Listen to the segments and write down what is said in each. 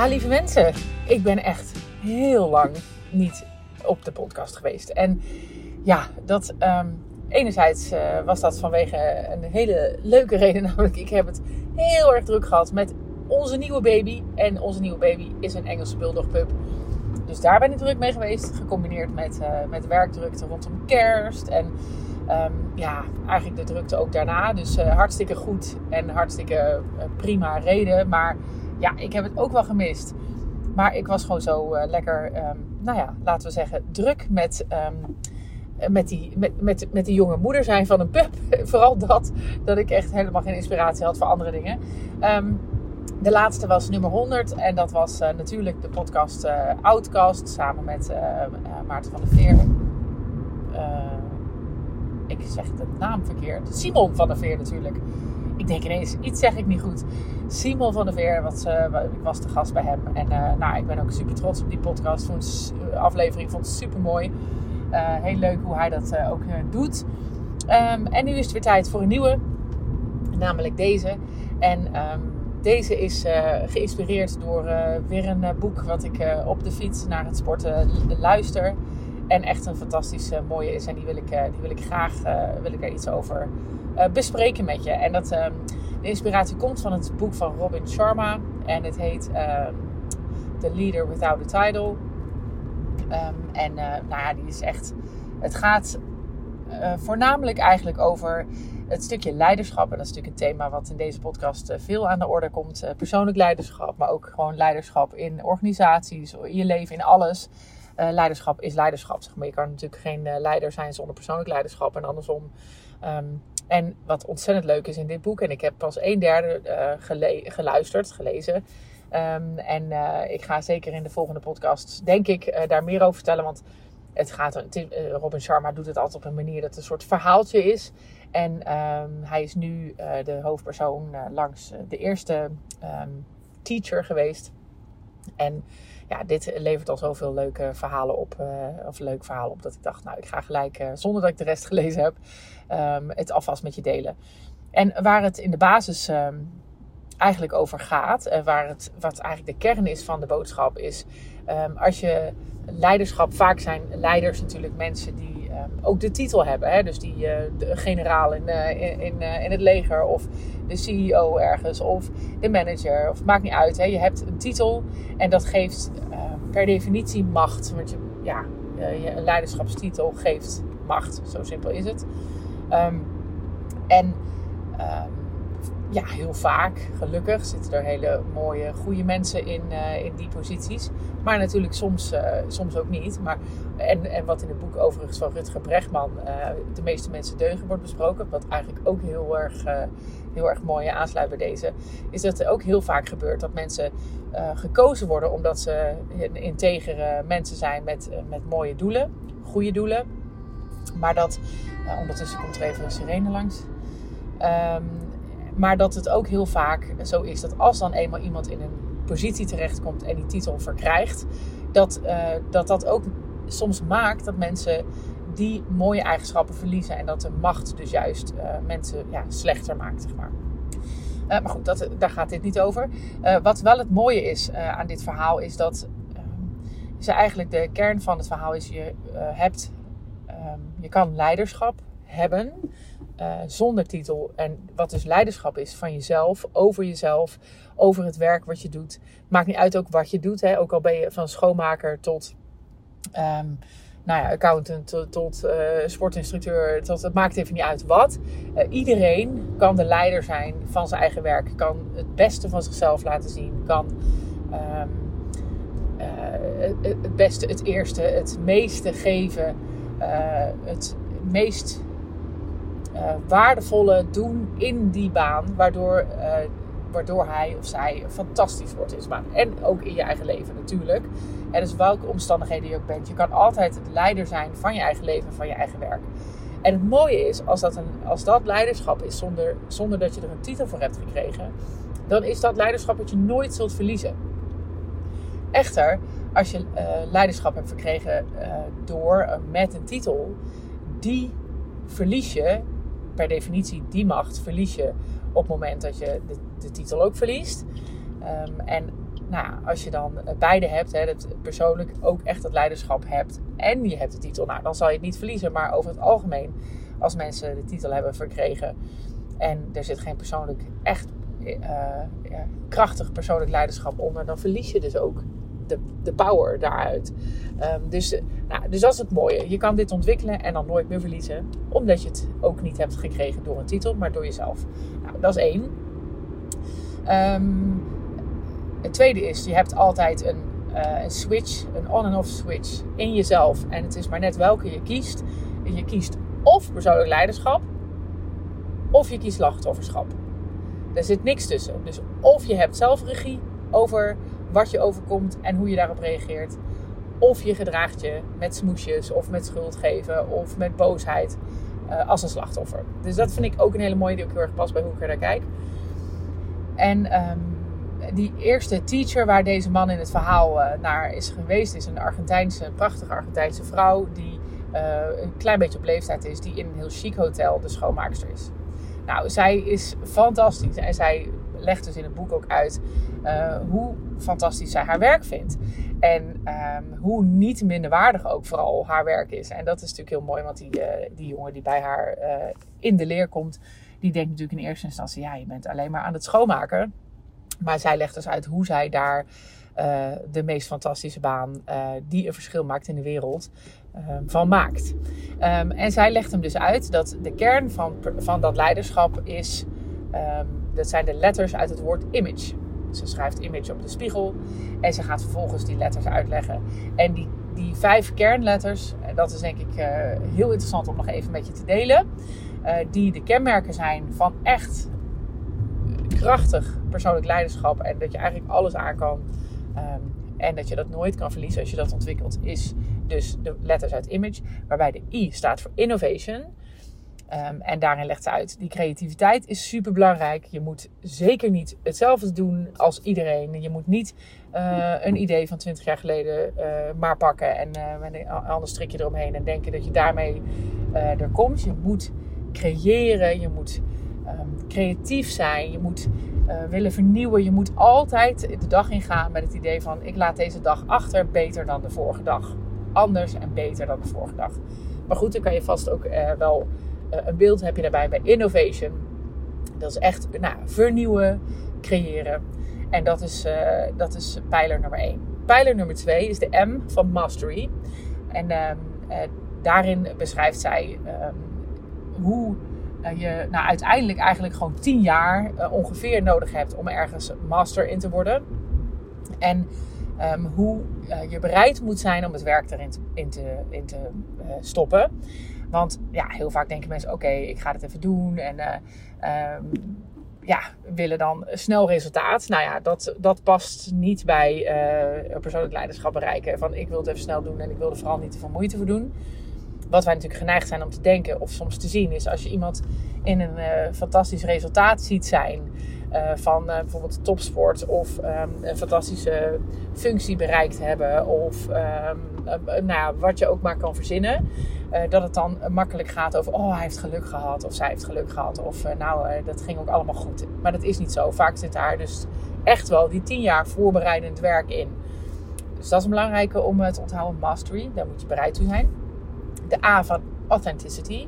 Ha, lieve mensen. Ik ben echt heel lang niet op de podcast geweest. En ja, dat ehm, enerzijds uh, was dat vanwege een hele leuke reden. Namelijk, ik heb het heel erg druk gehad met onze nieuwe baby. En onze nieuwe baby is een Engelse bulldog pup. Dus daar ben ik druk mee geweest. Gecombineerd met, uh, met werkdrukte rondom kerst. En um, ja, eigenlijk de drukte ook daarna. Dus uh, hartstikke goed en hartstikke prima reden. Maar ja, ik heb het ook wel gemist. Maar ik was gewoon zo uh, lekker, um, nou ja, laten we zeggen, druk met, um, met, die, met, met, met jonge moeder zijn van een pup. Vooral dat, dat ik echt helemaal geen inspiratie had voor andere dingen. Um, de laatste was nummer 100 en dat was uh, natuurlijk de podcast uh, Outcast samen met Maarten van der Veer. ik zeg de naam verkeerd. Simon van der Veer natuurlijk ik denk ineens, iets zeg ik niet goed. Simon van der Veer, wat, uh, ik was de gast bij hem. En uh, nou, ik ben ook super trots op die podcast. Vond aflevering vond het super mooi. Uh, heel leuk hoe hij dat ook doet. Um, en nu is het weer tijd voor een nieuwe. Namelijk deze. En um, deze is geïnspireerd door weer een boek wat ik op de fiets naar het sporten luister. En echt een fantastisch mooie is. En die wil ik, die wil ik graag wil ik er iets over uh, bespreken met je. En dat, um, de inspiratie komt van het boek van Robin Sharma. En het heet um, The Leader Without a Title. Um, en uh, nou ja, die is echt. Het gaat uh, voornamelijk eigenlijk over het stukje leiderschap. En dat is natuurlijk een thema wat in deze podcast veel aan de orde komt. persoonlijk leiderschap, maar ook gewoon leiderschap in organisaties, in je leven, in alles. Leiderschap is leiderschap. Zeg maar. Je kan natuurlijk geen leider zijn zonder persoonlijk leiderschap. En andersom. En wat ontzettend leuk is in dit boek, en ik heb pas een derde gele geluisterd, gelezen. Um, en uh, ik ga zeker in de volgende podcast, denk ik, uh, daar meer over vertellen. Want het gaat, Robin Sharma doet het altijd op een manier dat het een soort verhaaltje is. En um, hij is nu de hoofdpersoon langs de eerste um, teacher geweest. En ja, dit levert al zoveel leuke verhalen op. Uh, of leuke verhalen op dat ik dacht, nou, ik ga gelijk, uh, zonder dat ik de rest gelezen heb, um, het alvast met je delen. En waar het in de basis um, eigenlijk over gaat, en waar het, wat eigenlijk de kern is van de boodschap, is um, als je leiderschap, vaak zijn leiders natuurlijk mensen die ook de titel hebben. Hè? Dus die uh, de generaal in, in, in, in het leger of de CEO ergens of de manager. Of maakt niet uit. Hè? Je hebt een titel en dat geeft per definitie macht. Want je, ja, je, een leiderschapstitel geeft macht. Zo simpel is het. Um, en um, ja, heel vaak, gelukkig, zitten er hele mooie, goede mensen in, uh, in die posities. Maar natuurlijk soms, uh, soms ook niet. Maar, en, en wat in het boek overigens van Rutger Brechtman, uh, de meeste mensen deugen, wordt besproken. Wat eigenlijk ook heel erg, heel erg mooi aansluit bij deze. Is dat er ook heel vaak gebeurt dat mensen gekozen worden omdat ze integere mensen zijn met, met mooie doelen, goede doelen. Maar dat, ondertussen komt er even een sirene langs. Um, maar dat het ook heel vaak zo is dat als dan eenmaal iemand in een positie terechtkomt en die titel verkrijgt, dat uh, dat, dat ook soms maakt dat mensen die mooie eigenschappen verliezen en dat de macht dus juist uh, mensen ja, slechter maakt, zeg maar. Uh, maar goed, dat, daar gaat dit niet over. wat wel het mooie is aan dit verhaal is dat is eigenlijk de kern van het verhaal is je hebt, um, je kan leiderschap hebben uh, zonder titel. En wat dus leiderschap is van jezelf, over jezelf, over het werk wat je doet. Maakt niet uit ook wat je doet. Hè? Ook al ben je van schoonmaker tot um, nou ja, accountant, tot, tot uh, sportinstructeur. Tot, het maakt even niet uit wat. Uh, iedereen kan de leider zijn van zijn eigen werk. Kan het beste van zichzelf laten zien. Kan um, het beste, het eerste, het meeste geven. het meest uh, waardevolle doen in die baan, waardoor, uh, waardoor hij of zij fantastisch wordt in zijn baan. En ook in je eigen leven natuurlijk. En dus welke omstandigheden je ook bent, je kan altijd het leider zijn van je eigen leven, van je eigen werk. En het mooie is, als dat, een, als dat leiderschap is zonder, zonder dat je er een titel voor hebt gekregen, dan is dat leiderschap dat je nooit zult verliezen. Echter, als je uh, leiderschap hebt verkregen door met een titel, die verlies je per definitie die macht verlies je op het moment dat je de, de titel ook verliest. Um, en nou als je dan beide hebt, hè, dat persoonlijk ook echt het leiderschap hebt en je hebt de titel, nou, dan zal je het niet verliezen. Maar over het algemeen, als mensen de titel hebben verkregen en er zit geen persoonlijk, echt uh, ja, krachtig persoonlijk leiderschap onder, dan verlies je dus ook de, de power daaruit. Um, dus, nou, dus dat is het mooie. Je kan dit ontwikkelen en dan nooit meer verliezen. Omdat je het ook niet hebt gekregen door een titel, maar door jezelf. Nou, dat is één. Um, het tweede is, je hebt altijd een, uh, een switch, een on- en off switch in jezelf. En het is maar net welke je kiest. Je kiest of persoonlijk leiderschap, of je kiest slachtofferschap. Er zit niks tussen. Dus of je hebt zelfregie over wat je overkomt en hoe je daarop reageert. Of je gedraagt je met smoesjes of met schuld geven of met boosheid uh, als een slachtoffer. Dus dat vind ik ook een hele mooie die ook heel erg past bij hoe ik er naar kijk. En um, die eerste teacher waar deze man in het verhaal uh, naar is geweest, is een Argentijnse, prachtige Argentijnse vrouw die uh, een klein beetje op leeftijd is, die in een heel chic hotel de schoonmaakster is. Nou, zij is fantastisch en zij legt dus in het boek ook uit hoe fantastisch zij haar werk vindt. En um, hoe niet minder waardig ook vooral haar werk is. En dat is natuurlijk heel mooi, want die, uh, die jongen die bij haar uh, in de leer komt, die denkt natuurlijk in eerste instantie, ja, je bent alleen maar aan het schoonmaken. Maar zij legt dus uit hoe zij daar uh, de meest fantastische baan die een verschil maakt in de wereld uh, van maakt. Um, en zij legt hem dus uit dat de kern van, van dat leiderschap is, dat zijn de letters uit het woord image. Ze schrijft image op de spiegel en ze gaat vervolgens die letters uitleggen. En die, die vijf kernletters, dat is denk ik heel interessant om nog even met je te delen, die de kenmerken zijn van echt krachtig persoonlijk leiderschap en dat je eigenlijk alles aan kan. Um, en dat je dat nooit kan verliezen als je dat ontwikkelt, is dus de letters uit image, waarbij de I staat voor innovation. Um, en daarin legt ze uit, die creativiteit is super belangrijk. Je moet zeker niet hetzelfde doen als iedereen. Je moet niet uh, een idee van 20 jaar geleden uh, maar pakken en uh, met een ander strikje eromheen en denken dat je daarmee er komt. Je moet creëren, je moet um, creatief zijn, je moet willen vernieuwen. Je moet altijd de dag ingaan met het idee van ik laat deze dag achter beter dan de vorige dag. Anders en beter dan de vorige dag. Maar goed, dan kan je vast ook wel een beeld heb je daarbij bij innovation. Dat is echt nou, vernieuwen, creëren. En dat is, dat is pijler nummer 1. Pijler nummer 2 is de M van mastery. En ehm, daarin beschrijft zij um, hoe je nou, uiteindelijk eigenlijk gewoon tien jaar ongeveer nodig hebt om ergens master in te worden. En um, hoe je bereid moet zijn om het werk erin in te, in te stoppen. Want ja, heel vaak denken mensen: oké, ik ga het even doen. En um, ja, willen dan snel resultaat. Nou ja, dat, dat past niet bij persoonlijk leiderschap bereiken. Van ik wil het even snel doen en ik wil er vooral niet te veel moeite voor doen wat wij natuurlijk geneigd zijn om te denken of soms te zien, is als je iemand in een uh, fantastisch resultaat ziet zijn. Uh, van uh, bijvoorbeeld topsport of um, een fantastische functie bereikt hebben of um, nou, wat je ook maar kan verzinnen. Dat het dan makkelijk gaat over, oh hij heeft geluk gehad of zij heeft geluk gehad of nou dat ging ook allemaal goed. Maar dat is niet zo. Vaak zit daar dus echt wel die tien jaar voorbereidend werk in. Dus dat is een belangrijke om te onthouden. Mastery, daar moet je bereid toe zijn de A van authenticity.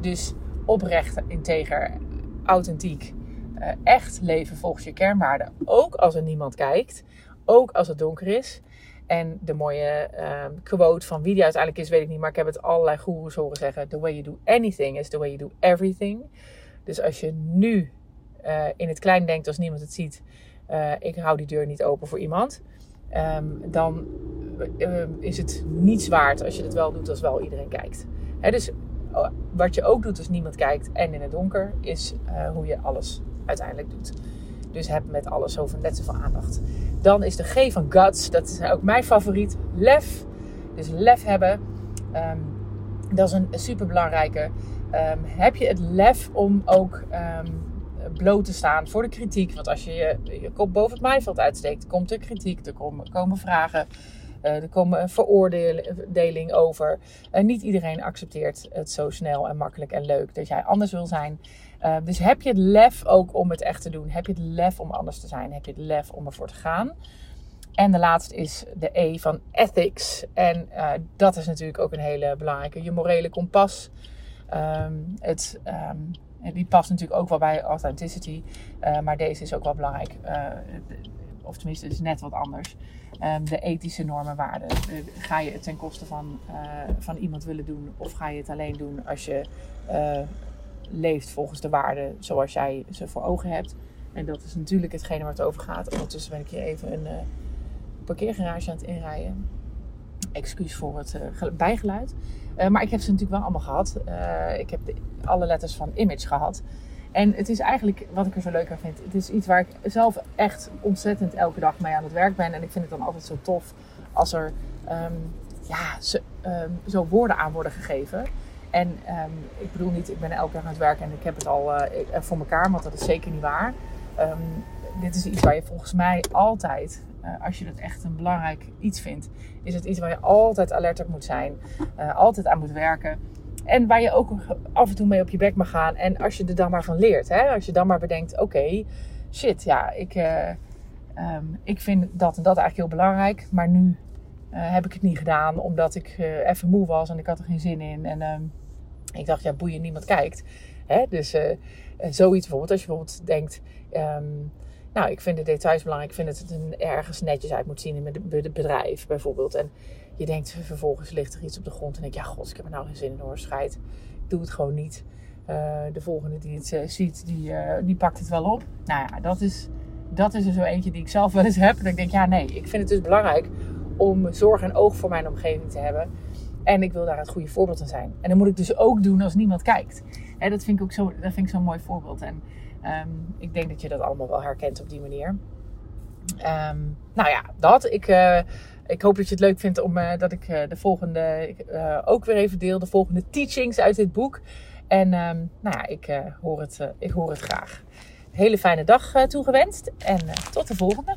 Dus oprecht, integer, authentiek. Echt leven volgens je kernwaarden. Ook als er niemand kijkt. Ook als het donker is. En de mooie uh, quote van wie die uiteindelijk is, weet ik niet. Maar ik heb het allerlei goeroes horen zeggen. The way you do anything is the way you do everything. Dus als je nu uh, in het klein denkt als niemand het ziet. Uh, ik hou die deur niet open voor iemand. Um, dan uh, is het niets waard als je het wel doet als wel iedereen kijkt. Hè, dus uh, wat je ook doet als niemand kijkt en in het donker, is hoe je alles uiteindelijk doet. Dus heb met alles zoveel net zoveel aandacht. Dan is de G van guts, dat is ook mijn favoriet. Lef. Dus lef hebben. Um, dat is een super belangrijke. Um, heb je het lef om ook um, bloot te staan voor de kritiek? Want als je je, je kop boven het maaiveld uitsteekt, komt er kritiek, er komen, komen vragen. Uh, er komen een veroordeling over. Niet iedereen accepteert het zo snel en makkelijk en leuk dat jij anders wil zijn. Uh, dus heb je het lef ook om het echt te doen? Heb je het lef om anders te zijn? Heb je het lef om ervoor te gaan? En de laatste is de E van ethics. En uh, dat is natuurlijk ook een hele belangrijke. Je morele kompas. Um, het, um, die past natuurlijk ook wel bij authenticity. Maar deze is ook wel belangrijk. Of tenminste, het is net wat anders. Um, de ethische normen, waarden. ga je het ten koste van, van iemand willen doen? Of ga je het alleen doen als je leeft volgens de waarden zoals jij ze voor ogen hebt? En dat is natuurlijk hetgene waar het over gaat. Ondertussen ben ik hier even een parkeergarage aan het inrijden. Excuus voor het bijgeluid. Maar ik heb ze natuurlijk wel allemaal gehad. Ik heb de, alle letters van Image gehad. En het is eigenlijk, wat ik er zo leuk aan vind, het is iets waar ik zelf echt ontzettend elke dag mee aan het werk ben. En ik vind het dan altijd zo tof als er um, ja, zo, um, zo, woorden aan worden gegeven. En um, ik bedoel niet, ik ben elke dag aan het werken en ik heb het al voor elkaar, want dat is zeker niet waar. dit is iets waar je volgens mij altijd uh, als je dat echt een belangrijk iets vindt, is het iets waar je altijd alert op moet zijn, uh, altijd aan moet werken. En waar je ook af en toe mee op je bek mag gaan. En als je er dan maar van leert, hè? als je dan maar bedenkt: oké, shit, ja, ik, uh, um, ik vind dat en dat eigenlijk heel belangrijk, maar nu heb ik het niet gedaan omdat ik even moe was en ik had er geen zin in. En um, ik dacht, ja, boeien, niemand kijkt. Hè? Dus zoiets bijvoorbeeld, als je bijvoorbeeld denkt. Um, nou, ik vind de details belangrijk. Ik vind dat het er ergens netjes uit moet zien in het bedrijf bijvoorbeeld. En je denkt vervolgens ligt er iets op de grond. En denk ja god, ik heb er nou geen zin in hoor, scheid. Ik doe het gewoon niet. Uh, de volgende die het uh, ziet, die, uh, die pakt het wel op. Nou ja, dat is, dat is er zo eentje die ik zelf wel eens heb. En ik denk, ja nee, ik vind het dus belangrijk om zorg en oog voor mijn omgeving te hebben. En ik wil daar het goede voorbeeld aan zijn. En dat moet ik dus ook doen als niemand kijkt. Dat vind ik ook zo, dat vind ik zo'n mooi voorbeeld. En Um, ik denk dat je dat allemaal wel herkent op die manier. Um, nou ja, dat. Ik, uh, ik hoop dat je het leuk vindt om, uh, dat ik uh, de volgende ook weer even deel. De volgende teachings uit dit boek. En um, nou ja, ik, hoor het, ik hoor het graag. Hele fijne dag toegewenst. En tot de volgende.